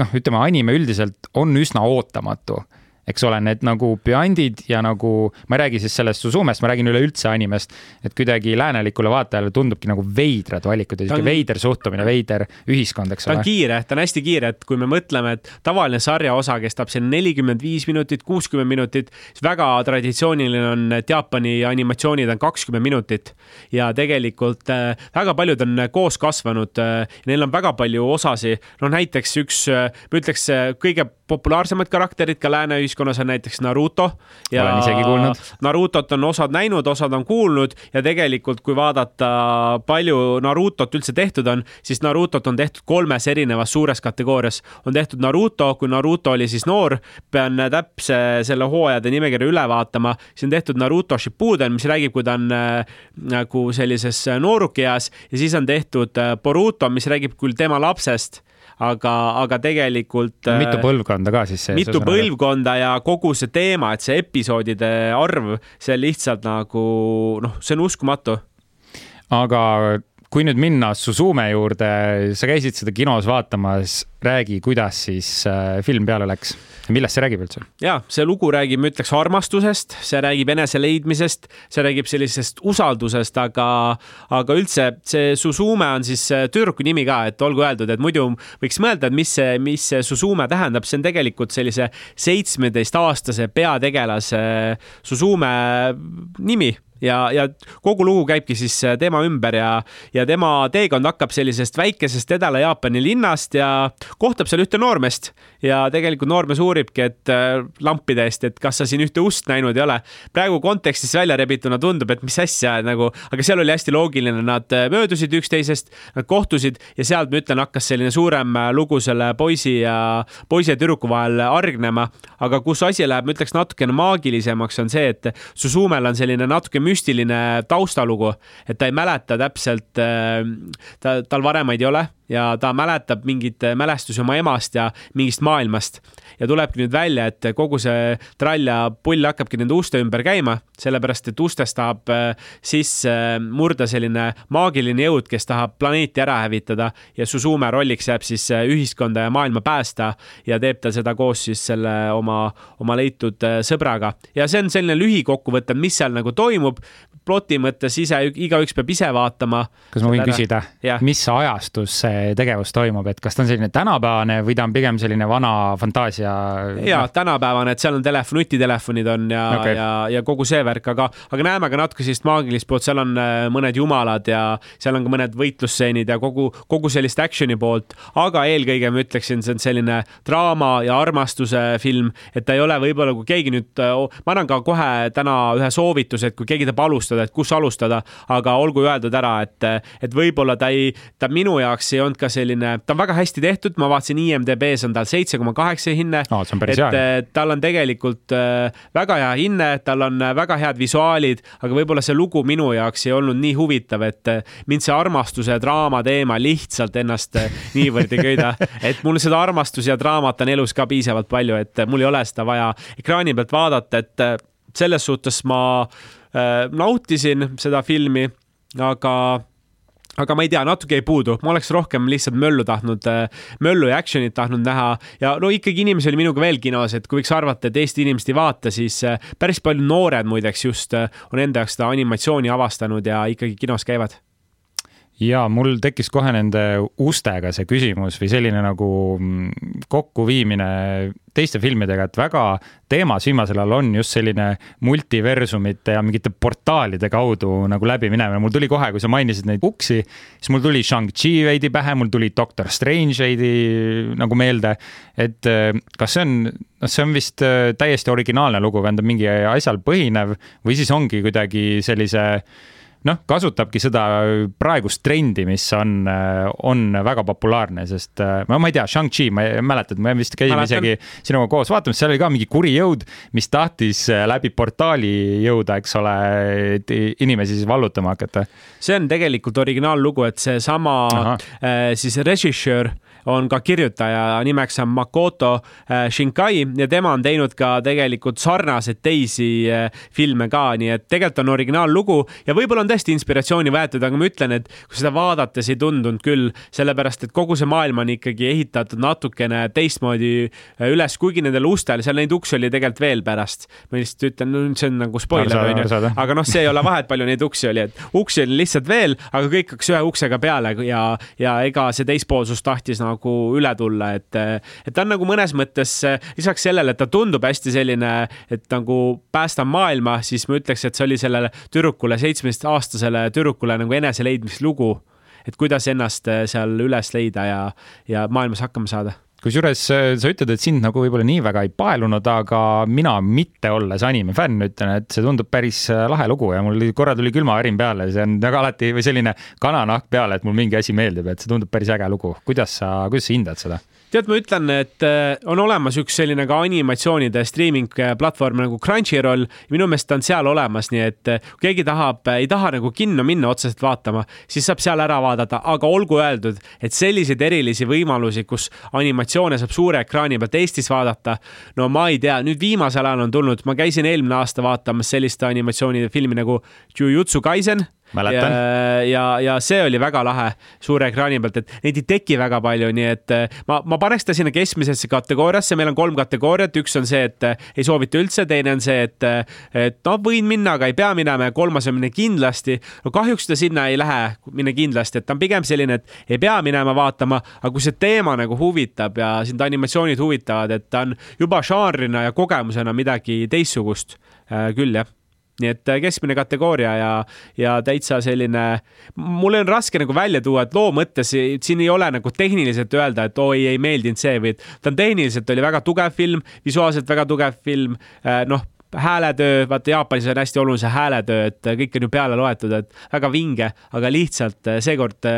noh, ütleme anime üldiselt on üsna ootamatu eks ole, need nagu püandid ja nagu, ma ei räägi siis sellest Suzumest, ma räägin üleüldse animest, et kuidagi läänelikule vaatajale tundubki nagu veidrad valikud ja sihuke veider suhtumine, veider ühiskond, eks ole. ta on kiire, ta on hästi kiire, et kui me mõtleme, et tavaline sarja osa kestab siin nelikümmend viis minutit, kuuskümmend minutit, siis väga traditsiooniline on, et Jaapani animatsioonid on kakskümmend minutit ja tegelikult äh, väga paljud on koos kasvanud äh,. Neil on väga palju osasi, no näiteks üks äh,, ma ütleks kõige populaarsemad karakterid ka lääne ühiskonnas on näiteks Naruto. olen isegi kuulnud. Narutot on osad näinud, osad on kuulnud ja tegelikult, kui vaadata, palju Narutot üldse tehtud on, siis Narutot on tehtud kolmes erinevas suures kategoorias. on tehtud Naruto, kui Naruto oli siis noor, pean täpse selle hooajade nimekirja üle vaatama, siis on tehtud Naruto Shippuden, mis räägib, kui ta on äh, nagu sellises noorukeas ja siis on tehtud äh, Boruto, mis räägib küll tema lapsest aga, aga tegelikult mitu põlvkonda ka siis? mitu põlvkonda ja kogu see teema, et see episoodide arv, see lihtsalt nagu noh, see on uskumatu aga kui nüüd minna Suzume juurde, sa käisid seda kinos vaatamas, räägi, kuidas siis äh, film peale läks? millest see räägib üldse? ja see lugu räägib, ma ütleks armastusest, see räägib enese leidmisest, see räägib sellisest usaldusest, aga, aga üldse see Suzume on siis äh, tüdruku nimi ka, et olgu öeldud, et muidu võiks mõelda, et mis see, mis see Suzume tähendab, see on tegelikult sellise seitsmeteistaastase peategelase Suzume nimi ja, ja kogu lugu käibki siis äh, tema ümber ja, ja tema teekond hakkab sellisest väikesest Edela-Jaapani linnast ja kohtab seal ühte noormeest ja tegelikult noormees uuribki, et äh, lampide eest, et kas sa siin ühte ust näinud ei ole. praegu kontekstist välja rebituna tundub, et mis asja nagu, aga seal oli hästi loogiline, nad äh, möödusid üksteisest, nad kohtusid ja sealt ma ütlen, hakkas selline suurem lugu selle poisi ja poisi ja tüdruku vahel hargnema. aga kus asi läheb, ma ütleks natukene maagilisemaks, on see, et Suzumel on selline natuke müstiline taustalugu, et ta ei mäleta täpselt, äh, ta, tal vanemaid ei ole ja ta mäletab mingeid mälestusi oma emast ja mingist maailmast. ja tulebki nüüd välja, et kogu see trall ja pull hakkabki nende uste ümber käima, sellepärast et ustest tahab äh, sisse murda selline maagiline jõud, kes tahab planeeti ära hävitada ja Suzume rolliks jääb siis äh, ühiskonda ja maailma päästa ja teeb ta seda koos siis selle oma, oma leitud sõbraga. ja see on selline lühikokkuvõte, mis seal nagu toimub, ploti mõttes ise, igaüks peab ise vaatama. kas ma võin ära. küsida, mis ajastus see tegevus toimub, et kas ta on selline tänapäevane või ta on pigem selline vana fantaasia? ja tänapäevane, et seal on telefon, nutitelefonid on ja okay., ja, ja kogu see värk, aga, aga näeme ka natuke sellist maagilist poolt, seal on äh, mõned jumalad ja seal on ka mõned võitlusstseenid ja kogu, kogu sellist action'i poolt, aga eelkõige ma ütleksin, see on selline draama ja armastuse film, et ta ei ole võib-olla, kui keegi nüüd, äh, ma annan ka kohe täna ühe soovituse, et kui keegi tahab alustada, alustada, et kus alustada, aga olgu öeldud ära, et, et võib-olla ta ei, ta minu jaoks ei olnud ka selline, ta on väga hästi tehtud, ma vaatasin IMDB-s on tal seitse koma kaheksa hinne oh,. et hea. tal on tegelikult äh, väga hea hinne, tal on äh, väga head visuaalid, aga võib-olla see lugu minu jaoks ei olnud nii huvitav, et mind see armastuse ja draama teema lihtsalt ennast niivõrd ei köida, *laughs* et mul seda armastus ja draamat on elus ka piisavalt palju, et mul ei ole seda vaja ekraani pealt vaadata, et selles suhtes ma nautisin seda filmi, aga aga ma ei tea, natuke jäi puudu, ma oleks rohkem lihtsalt möllu tahtnud, äh, möllu ja action'it tahtnud näha. Ja no ikkagi inimesi oli minuga veel kinos, et kui võiks arvata, et Eesti inimesed ei vaata, siis äh, päris palju noored muideks just on enda jaoks seda animatsiooni avastanud ja ikkagi kinos käivad ja mul tekkis kohe nende ustega see küsimus või selline nagu mm, kokkuviimine teiste filmidega, et väga teemas viimasel ajal on just selline multiversumite ja mingite portaalide kaudu nagu läbiminemine. mul tuli kohe, kui sa mainisid neid uksi, siis mul tuli Shang-Chi veidi pähe, mul tuli Doctor Strange veidi nagu meelde. et äh, kas see on, noh, see on vist äh, täiesti originaalne lugu, tähendab mingi asjal põhinev või siis ongi kuidagi sellise noh, kasutabki seda praegust trendi, mis on, on väga populaarne, sest ma, ma ei tea, Shang-Chi, ma mäletan, me vist käisime isegi sinuga koos vaatamas, seal oli ka mingi kuri jõud, mis tahtis läbi portaali jõuda, eks ole, inimesi siis vallutama hakata. see on tegelikult originaallugu, et seesama äh, siis režissöör on ka kirjutaja, nimeks on Makoto äh, Shinkai ja tema on teinud ka tegelikult sarnaseid teisi äh, filme ka, nii et tegelikult on originaallugu ja võib-olla on tõesti inspiratsiooni võetud, aga ma ütlen, et kui seda vaadates ei tundunud küll, sellepärast et kogu see maailm on ikkagi ehitatud natukene teistmoodi äh, üles, kuigi nendel ustel, seal neid uksi oli tegelikult veel pärast. ma lihtsalt ütlen, no see on nagu spoiler onju, aga noh, see ei ole vahet, palju neid uksi oli, et uksi oli lihtsalt veel, aga kõik hakkas ühe uksega peale ja, ja ega see teispoolsus tahtis nagu nagu üle tulla, et, et ta on nagu mõnes mõttes lisaks sellele, et ta tundub hästi selline, et nagu päästab maailma, siis ma ütleks, et see oli sellele tüdrukule, seitsmeteistaastasele tüdrukule nagu eneseleidmislugu. et kuidas ennast seal üles leida ja, ja maailmas hakkama saada kusjuures äh, sa ütled, et sind nagu võib-olla nii väga ei paelunud, aga mina mitte olles anime fänn, ütlen, et see tundub päris äh, lahe lugu ja mul korra tuli külmavärin peale, see on väga alati või selline kananahk peale, et mul mingi asi meeldib, et see tundub päris äge lugu. kuidas sa, kuidas sa hindad seda? Tead, ma ütlen, et äh, on olemas üks selline ka animatsioonide streaming platvorm nagu Crunchyroll. minu meelest on seal olemas, nii et äh, kui keegi tahab, ei taha nagu kinno minna otseselt vaatama, siis saab seal ära vaadata, aga olgu öeldud, et selliseid erilisi võimalusi, kus animatsioone saab suure ekraani pealt Eestis vaadata. no ma ei tea, nüüd viimasel ajal on tulnud, ma käisin eelmine aasta vaatamas sellist animatsioonifilmi nagu Jujutsu Kaisen mäletan. ja, ja, see oli väga lahe suure ekraani pealt, et neid ei teki väga palju, nii et eh, ma, ma paneks ta sinna keskmisesse kategooriasse, meil on kolm kategooriat, üks on see, et eh, ei soovita üldse, teine on see, et, eh, et no võin minna, aga ei pea minema ja kolmas on minna kindlasti. no kahjuks ta sinna ei lähe, minna kindlasti, et ta on pigem selline, et ei pea minema vaatama, aga kui see teema nagu huvitab ja sind animatsioonid huvitavad, et ta on juba žanrina ja kogemusena midagi teistsugust küll jah nii et äh, keskmine kategooria ja, ja täitsa selline, mul on raske nagu välja tuua, et loo mõttes siin ei ole nagu tehniliselt öelda, et oi, ei meeldinud see või ta on tehniliselt oli väga tugev film, visuaalselt väga tugev film, äh, noh hääletöö, vaata Jaapanis on hästi oluline see hääletöö, et kõik on ju peale loetud, et väga vinge, aga lihtsalt äh, seekord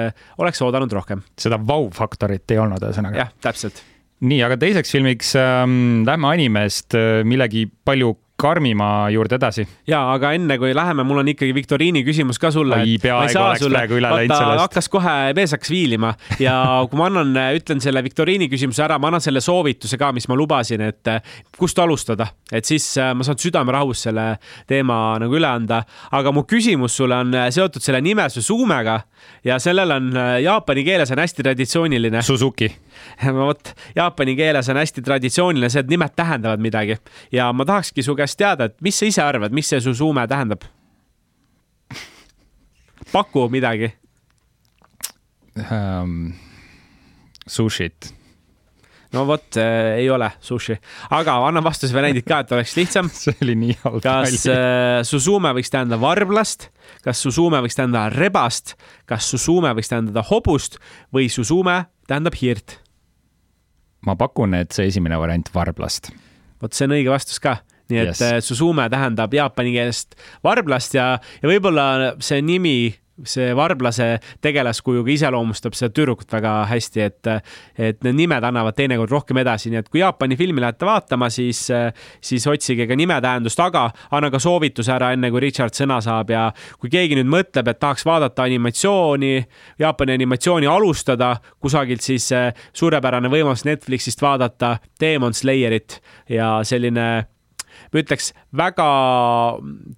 oleks oodanud rohkem. seda vau-faktorit ei olnud ühesõnaga. jah, täpselt nii, aga teiseks filmiks ähm, lähme animest millegi palju karmima juurde edasi. ja, aga enne kui läheme, mul on ikkagi viktoriini küsimus ka sulle. oi, peaaegu oleks sulle, praegu üle läinud sellest. hakkas kohe, mees hakkas viilima ja *laughs* kui ma annan, ütlen selle viktoriini küsimuse ära, ma annan selle soovituse ka, mis ma lubasin, et kust alustada, et siis äh, ma saan südamerahus selle teema nagu üle anda. aga mu küsimus sulle on äh, seotud selle nime Suzumega ja sellel on äh, jaapani keeles on hästi traditsiooniline. Suzuki *laughs* vot, jaapani keeles on hästi traditsiooniline see, et nimed tähendavad midagi ja ma tahakski su käest teada, et mis sa ise arvad, mis see Suzume tähendab? *laughs* paku midagi um,. Sushit no vot äh,, ei ole sushi, aga annan vastuse variandid ka, et oleks lihtsam *laughs* see oli nii halb. kas äh, Suzume võiks tähendada varblast, kas Suzume võiks tähendada rebast, kas Suzume võiks tähendada hobust või Suzume tähendab hiirt? Ma pakun, et see esimene variant varblast. vot see on õige vastus ka nii et yes. Äh, Suzume tähendab jaapani keelest varblast ja, ja võib-olla see nimi see varblase tegelaskujuga iseloomustab seda tüdrukut väga hästi, et, et need nimed annavad teinekord rohkem edasi, nii et kui Jaapani filmi lähete vaatama, siis, siis otsige ka nime tähendust, aga anna ka soovituse ära, enne kui Richard sõna saab ja kui keegi nüüd mõtleb, et tahaks vaadata animatsiooni, Jaapani animatsiooni alustada kusagilt, siis suurepärane võimalus Netflixist vaadata Demon Slayerit ja selline ma ütleks, väga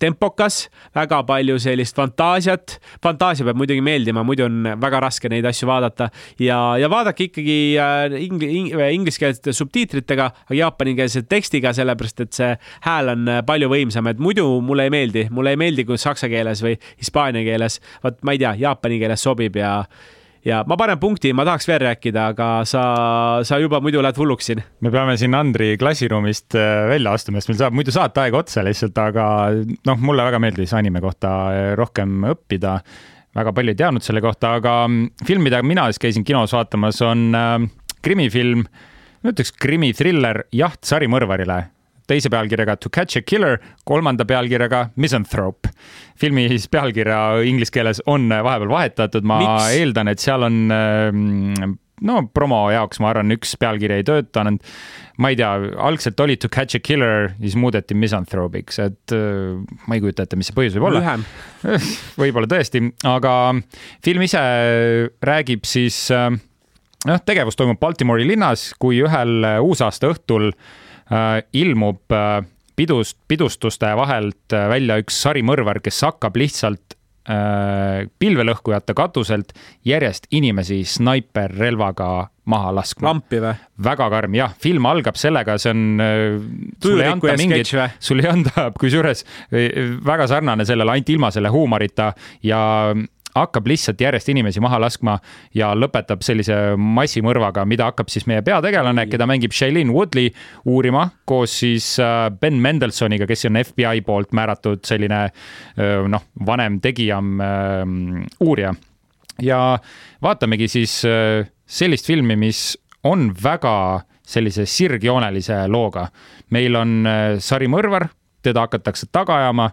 tempokas, väga palju sellist fantaasiat. fantaasia peab muidugi meeldima, muidu on väga raske neid asju vaadata. Ja, ja vaadake ikkagi äh, ingli, ing, ingliskeelsete subtiitritega, aga jaapanikeelse tekstiga, sellepärast et see hääl on palju võimsam, et muidu mulle ei meeldi, mulle ei meeldi, kui saksa keeles või hispaania keeles, vot ma ei tea, jaapani keeles sobib ja ja ma panen punkti, ma tahaks veel rääkida, aga sa, sa juba muidu lähed hulluks siin. me peame siin Andri klassiruumist äh, välja astuma, sest meil saab muidu saateaeg otsa lihtsalt, aga noh, mulle väga meeldis anime kohta äh, rohkem õppida. väga palju ei teadnud selle kohta, aga mm, film, mida mina siis käisin kinos vaatamas, on äh, krimifilm, ma ütleks krimitriller Jaht sarimõrvarile teise pealkirjaga To catch a killer, kolmanda pealkirjaga Misanthrope. filmi siis pealkirja inglise keeles on vahepeal vahetatud, ma Miks? eeldan, et seal on ähm, no promo jaoks, ma arvan, üks pealkiri ei töötanud. ma ei tea, algselt oli To catch a killer, siis muudeti Misanthropiks, et äh, ma ei kujuta ette, mis see põhjus võib olla. võib-olla tõesti, aga film ise räägib siis äh, noh, tegevus toimub Baltimore'i linnas, kui ühel uusaasta õhtul äh, Äh, ilmub äh, pidust, pidustuste vahelt äh, välja üks sarimõrvar, kes hakkab lihtsalt pilvelõhkujate katuselt järjest inimesi snaiperrelvaga maha laskma. lampi või? väga karm, jah, film algab sellega, see on. sul ei anta mingit, sul ei anda, kusjuures väga sarnane sellele, ainult ilma selle huumorita ja hakkab lihtsalt järjest inimesi maha laskma ja lõpetab sellise massimõrvaga, mida hakkab siis meie peategelane, keda mängib Shailene Woodley uurima koos siis äh, Ben Mendelsoniga, kes on FBI poolt määratud selline äh, noh, vanem tegija, äh, uurija. ja vaatamegi siis sellist filmi, mis on väga sellise sirgjoonelise looga. meil on sarimõrvar, teda hakatakse taga ajama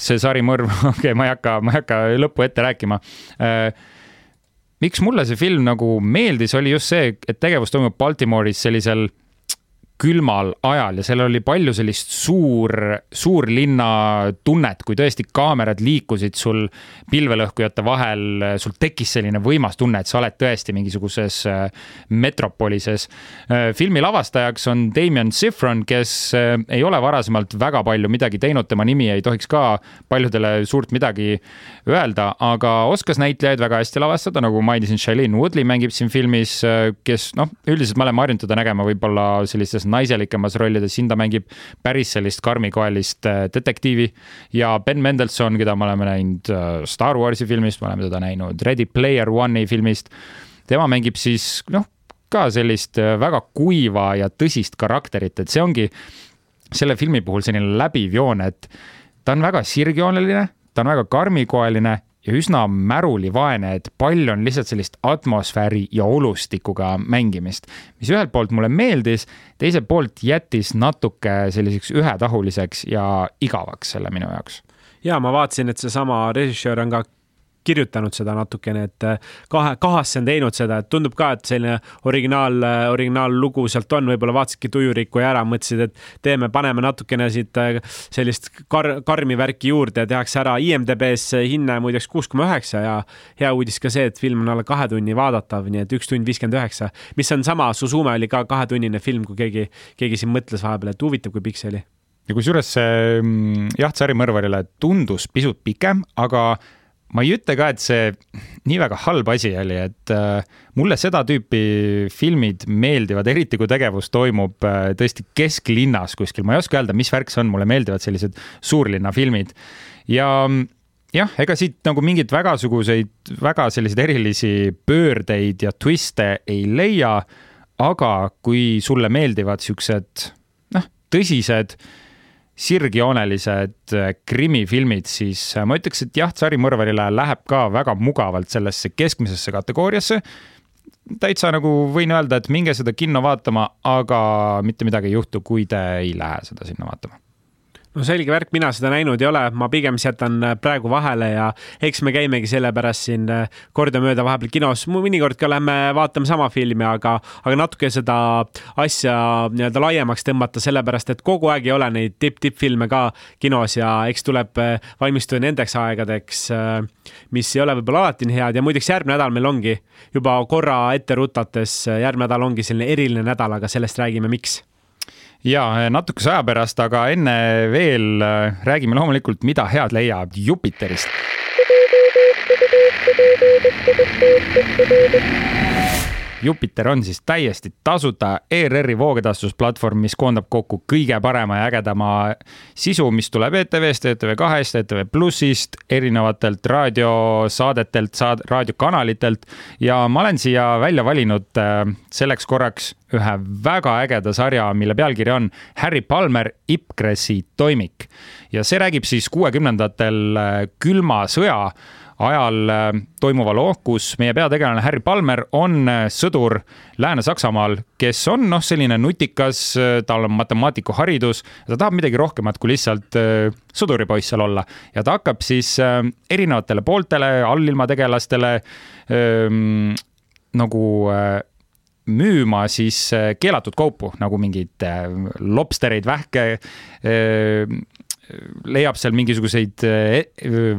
see sarimõrv, *laughs* okei okay,, ma ei hakka, ma ei hakka lõppu ette rääkima. Miks mulle see film nagu meeldis, oli just see, et tegevus toimub Baltimoris sellisel külmal ajal ja seal oli palju sellist suur, suurlinna tunnet, kui tõesti kaamerad liikusid sul pilvelõhkujate vahel, sul tekkis selline võimas tunne, et sa oled tõesti mingisuguses äh, metropolises. Äh, filmi lavastajaks on Damien Sifron, kes äh, ei ole varasemalt väga palju midagi teinud, tema nimi ei tohiks ka paljudele suurt midagi öelda, aga oskas näitlejaid väga hästi lavastada, nagu mainisin, Shailene Woodley mängib siin filmis, kes noh, üldiselt me oleme harjunud teda nägema võib-olla sellistes naiselikemas rollides, siin ta mängib päris sellist karmikoelist äh, detektiivi ja Ben Mendelsohn, keda me oleme näinud äh, Star Warsi filmist, me oleme teda näinud Ready Player One'i filmist. tema mängib siis noh, ka sellist äh, väga kuiva ja tõsist karakterit, et see ongi selle filmi puhul selline läbiv joon, et ta on väga sirgjooneline, ta on väga karmikoeline ja üsna märulivaene, et palju on lihtsalt sellist atmosfääri ja olustikuga mängimist, mis ühelt poolt mulle meeldis, teiselt poolt jättis natuke selliseks ühetahuliseks ja igavaks selle minu jaoks. Ja ma vaatasin, et seesama režissöör on ka kirjutanud seda natukene, et äh, kahe, kahasse on teinud seda, et tundub ka, et selline originaal, äh, originaallugu sealt on, võib-olla vaatasidki Tujuriku ära, mõtlesid, et teeme, paneme natukene siit äh, sellist kar-, karmi värki juurde ja tehakse ära. IMDB-s hinne muideks kuus koma üheksa ja hea uudis ka see, et film on alla kahe tunni vaadatav, nii et üks tund viiskümmend üheksa, mis on sama, Suzume oli ka kahetunnine film, kui keegi, keegi siin mõtles vahepeal, et huvitav, kui pikk see oli ja kusjuures see mm, jaht sarimõrvarile tundus pisut pikem, aga ma ei ütle ka, et see nii väga halb asi oli, et äh, mulle seda tüüpi filmid meeldivad, eriti kui tegevus toimub äh, tõesti kesklinnas kuskil, ma ei oska öelda, mis värk see on, mulle meeldivad sellised suurlinna filmid ja jah, ega siit nagu mingeid vägasuguseid, väga selliseid erilisi pöördeid ja twiste ei leia. aga kui sulle meeldivad siuksed noh, tõsised sirgjoonelised äh, krimifilmid, siis äh, ma ütleks, et jah, sarimõrvarile läheb ka väga mugavalt sellesse keskmisesse kategooriasse. täitsa nagu võin öelda, et minge seda kinno vaatama, aga mitte midagi ei juhtu, kui te ei lähe seda sinna vaatama no selge värk, mina seda näinud ei ole, ma pigem jätan äh, praegu vahele ja eks me käimegi sellepärast siin äh, kordamööda vahepeal kinos, mõnikord ka lähme vaatame sama filmi, aga, aga natuke seda asja nii-öelda laiemaks tõmmata, sellepärast et kogu aeg ei ole neid tipp-tippfilme ka kinos ja eks tuleb äh, valmistuda nendeks aegadeks, mis ei ole võib-olla alati nii head. Ja muideks järgmine nädal meil ongi juba korra ette rutates, järgmine nädal ongi selline eriline nädal, aga sellest räägime, miks ja natukese aja pärast, aga enne veel äh, räägime loomulikult, mida head leiab Jupiterist. Jupiter on siis täiesti tasuta ERR-i voogedastusplatvorm, mis koondab kokku kõige parema ja ägedama sisu, mis tuleb ETV-st, ETV2-st, ETV Plussist, erinevatelt raadiosaadetelt, saad-, raadiokanalitelt. Ja ma olen siia välja valinud äh, selleks korraks ühe väga ägeda sarja, mille pealkiri on Harry Palmer Ipkresi toimik. Ja see räägib siis kuuekümnendatel äh, külma sõja ajal äh, toimuva loo, kus meie peategelane Harry Palmer on äh, sõdur Lääne-Saksamaal, kes on noh, selline nutikas, äh, tal on matemaatikuharidus, ta tahab midagi rohkemat kui lihtsalt sõduripoiss seal olla. Ja ta hakkab siis erinevatele pooltele, allilma tegelastele ähm, nagu müüma siis keelatud kaupu nagu mingeid lobstereid, vähke leiab seal mingisuguseid eh,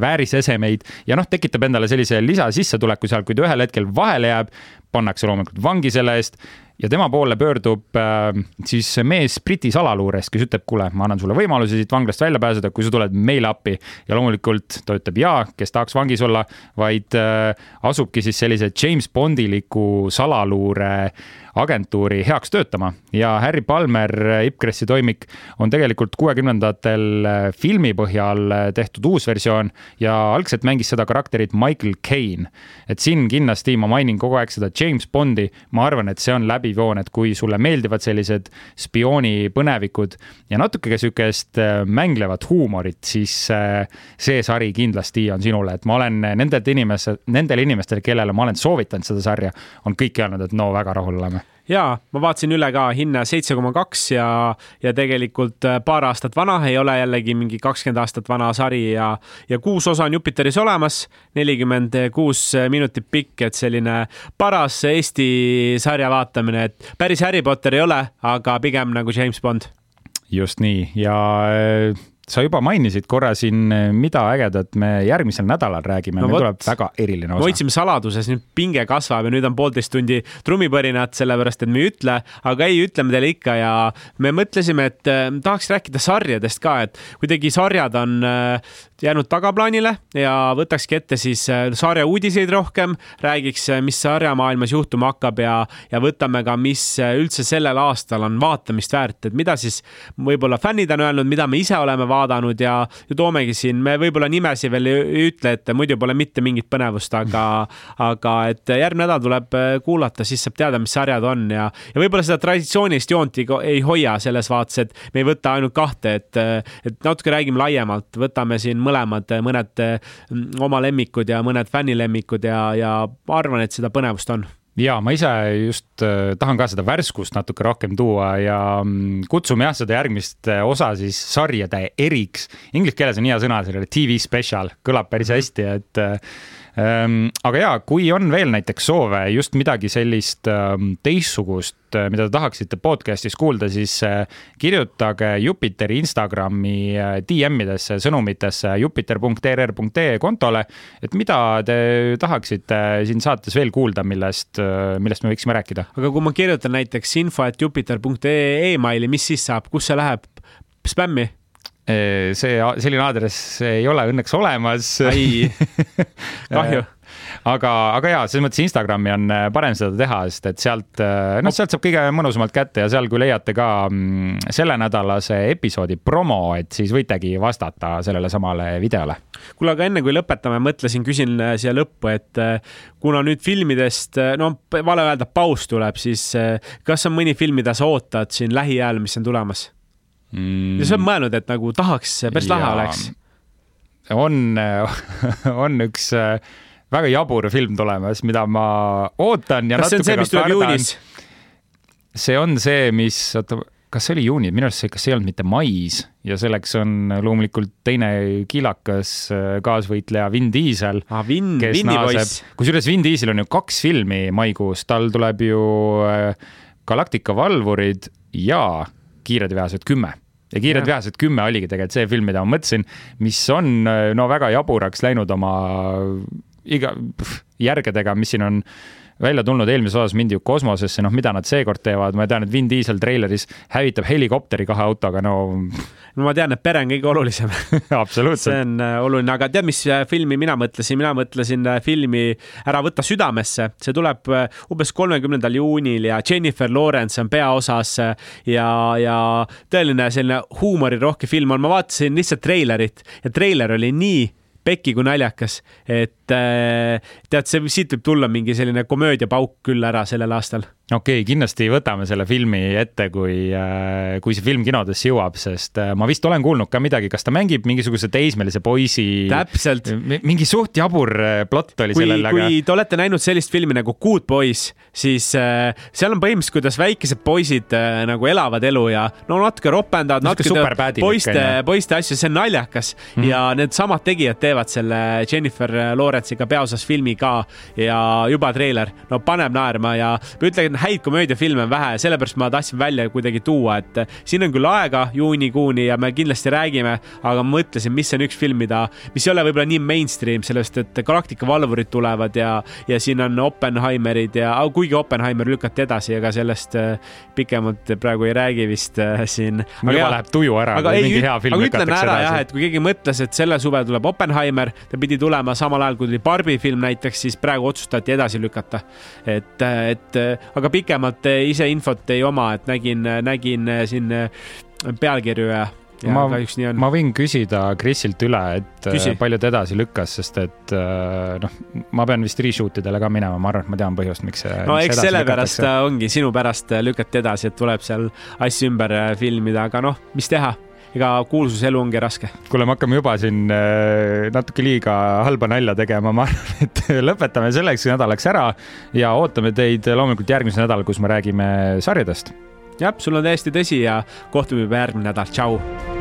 väärisesemeid ja noh, tekitab endale sellise lisasissetuleku seal, kui ta ühel hetkel vahele jääb, pannakse loomulikult vangi selle eest ja tema poole pöördub äh, siis mees Briti salaluurest, kes ütleb, kuule, ma annan sulle võimaluse siit vanglast välja pääseda, kui sa tuled meile appi. ja loomulikult ta ütleb jaa, kes tahaks vangis olla, vaid äh, asubki siis sellise James Bondiliku salaluure agentuuri heaks töötama. Ja Harry Palmer, Ipcressi toimik on tegelikult kuuekümnendatel äh, filmi põhjal äh, tehtud uus versioon ja algselt mängis seda karakterit Michael Caine. et siin kindlasti ma mainin kogu aeg seda James Bondi, ma arvan, et see on läbi läbiv joon, et kui sulle meeldivad sellised spioonipõnevikud ja natuke ka sihukest äh, mänglevat huumorit, siis see sari kindlasti on sinule, et ma olen nendelt inimestel, nendele inimestele, kellele ma olen soovitanud seda sarja, on kõik öelnud, et no väga rahul oleme ja ma vaatasin üle ka hinne seitse koma kaks ja, ja tegelikult äh, paar aastat vana, ei ole jällegi mingi kakskümmend aastat vana sari ja, ja kuus osa on Jupiteris olemas, nelikümmend kuus minutit pikk, et selline paras Eesti sarja vaatamine, et päris Harry Potter ei ole, aga pigem nagu James Bond. just nii ja äh, sa juba mainisid korra siin, mida ägedat me järgmisel nädalal räägime no, meil tuleb väga eriline osa. me hoidsime saladuses, nüüd pinge kasvab ja nüüd on poolteist tundi trummipõrinat, sellepärast et me ei ütle, aga ei, ütleme teile ikka ja me mõtlesime, et äh, tahaks rääkida sarjadest ka, et kuidagi sarjad on äh, jäänud tagaplaanile ja võtakski ette siis äh, sarja uudiseid rohkem, räägiks, mis sarjamaailmas juhtuma hakkab ja, ja võtame ka, mis üldse sellel aastal on vaatamist väärt, et mida siis võib-olla fännid on öelnud, mida me ise oleme vaadanud ja, ja toomegi siin, me võib-olla nimesi veel ei ütle, et muidu pole mitte mingit põnevust, aga, *laughs* aga et järgmine nädal tuleb kuulata, siis saab teada, mis sarjad on ja, ja võib-olla seda traditsioonilist joont ei, ei hoia selles vaates, et me ei võta ainult kahte, et, et natuke räägime laiemalt, võtame siin mõlemad, mõned mm, oma lemmikud ja mõned fännilemmikud ja, ja arvan, et seda põnevust on ja ma ise just äh, tahan ka seda värskust natuke rohkem tuua ja mm, kutsume jah, seda järgmist äh, osa siis sarjade eriks. Inglise keeles on hea sõna sellele TV special, kõlab päris mhm. hästi, et äh, aga ja, kui on veel näiteks soove just midagi sellist ehm, teistsugust, äh, mida te tahaksite podcast'is kuulda, siis äh, kirjutage Jupiteri Instagrami äh, DM-idesse, sõnumitesse jupiter.err.ee kontole, et mida te tahaksite siin saates veel kuulda, millest, millest me võiksime rääkida. aga kui ma kirjutan näiteks info, et jupiter.ee emaili, mis siis saab, kus see läheb? spämmi? See, selline aadress ei ole õnneks olemas. ai, *laughs* kahju aga, aga jaa, selles mõttes Instagrami on äh, parem seda teha, sest et sealt, äh, noh, sealt saab kõige mõnusamalt kätte ja seal, kui leiate ka mm, sellenädalase episoodi promo, et siis võitegi vastata sellele samale videole. kuule, aga enne kui lõpetame, mõtlesin, küsin äh, siia lõppu, et kuna nüüd filmidest, no vale öelda, paus tuleb, siis kas on mõni film, mida sa ootad siin lähiajal, mis on tulemas? Mm.. ja sa oled mõelnud, et nagu tahaks, päris lahe oleks? on, *laughs* on üks äh, väga jabur film tulemas, mida ma ootan ja kas see on see, mis tuleb juunis? see on see, mis, oota, kas see oli juuni, minu arust see, kas see ei olnud mitte mais ja selleks on loomulikult teine kiilakas äh, kaasvõitleja Vin Diesel ah,. Vin, Vinni poiss. kusjuures Vin Diesel on ju kaks filmi maikuus, tal tuleb ju äh, Galactica valvurid ja Kiired veased kümme ja Kiired ja. veased kümme oligi tegelikult see film, mida ma mõtlesin, mis on no väga jaburaks läinud oma iga pff, järgedega, mis siin on välja tulnud, eelmises osas mindi ju kosmosesse, noh, mida nad seekord teevad, ma tean, et Vin Diesel treileris hävitab helikopteri kahe autoga, no. *laughs* no ma tean, et pere on kõige olulisem *laughs* absoluutselt. see on äh, oluline, aga tead, mis äh, filmi mina mõtlesin, mina mõtlesin äh, filmi Ära võta südamesse, see tuleb umbes kolmekümnendal juunil ja Jennifer Lawrence on peaosas ja, ja tõeline selline huumorirohke film on, ma vaatasin lihtsalt treilerit ja treiler oli nii pekki kui naljakas, et tead, see, siit võib tulla mingi selline komöödiapauk küll ära sellel aastal okei okay,, kindlasti võtame selle filmi ette, kui, äh, kui see film kinodesse jõuab, sest äh, ma vist olen kuulnud ka midagi, kas ta mängib mingisuguse teismelise poisi. täpselt. mingi suht jabur äh, plott oli kui, sellel, aga. kui te olete näinud sellist filmi nagu Good Boys, siis äh, seal on põhimõtteliselt, kuidas väikesed poisid äh, nagu elavad elu ja no natuke ropendavad, natuke poiste, poiste asju, see on naljakas mm -hmm. ja needsamad tegijad teevad selle Jennifer Lawrence'iga peaosas filmi ka ja juba treiler, no paneb naerma ja ütlen häid komöödiafilme on vähe sellepärast ma tahtsin välja kuidagi tuua, et siin on küll aega juunikuuni ja me kindlasti räägime, aga ma mõtlesin, mis on üks film, mida, mis ei ole võib-olla nii mainstream, sellest et Galactica valvurid tulevad ja, ja siin on Oppenheimerid ja kuigi Oppenheimer lükati edasi, ega sellest äh, pikemalt praegu ei räägi vist äh, siin. mul juba läheb tuju ära, kui mingi hea film lükatakse edasi. jah, et kui keegi mõtles, et selle suve tuleb Oppenheimer, ta pidi tulema samal ajal, kui tuli Barbi film näiteks, siis praegu otsustati edasi lükata. et, et aga pikemalt ise infot ei oma, et nägin, nägin siin pealkirju ja ja ma, ma võin küsida Krisilt üle, et Küsi. palju ta edasi lükkas, sest et noh, ma pean vist reshoot idele ka minema, ma arvan, et ma tean põhjust, miks see. no eks sellepärast ongi, sinu pärast lükati edasi, et tuleb seal asju ümber filmida, aga noh, mis teha ega kuulsuselu ongi raske. kuule, me hakkame juba siin äh, natuke liiga halba nalja tegema, ma arvan, *laughs* et lõpetame selleks nädalaks ära ja ootame teid loomulikult järgmisel nädalal, kus me räägime sarjadest. jah, sul on täiesti tõsi ja kohtume juba järgmine nädal, tšau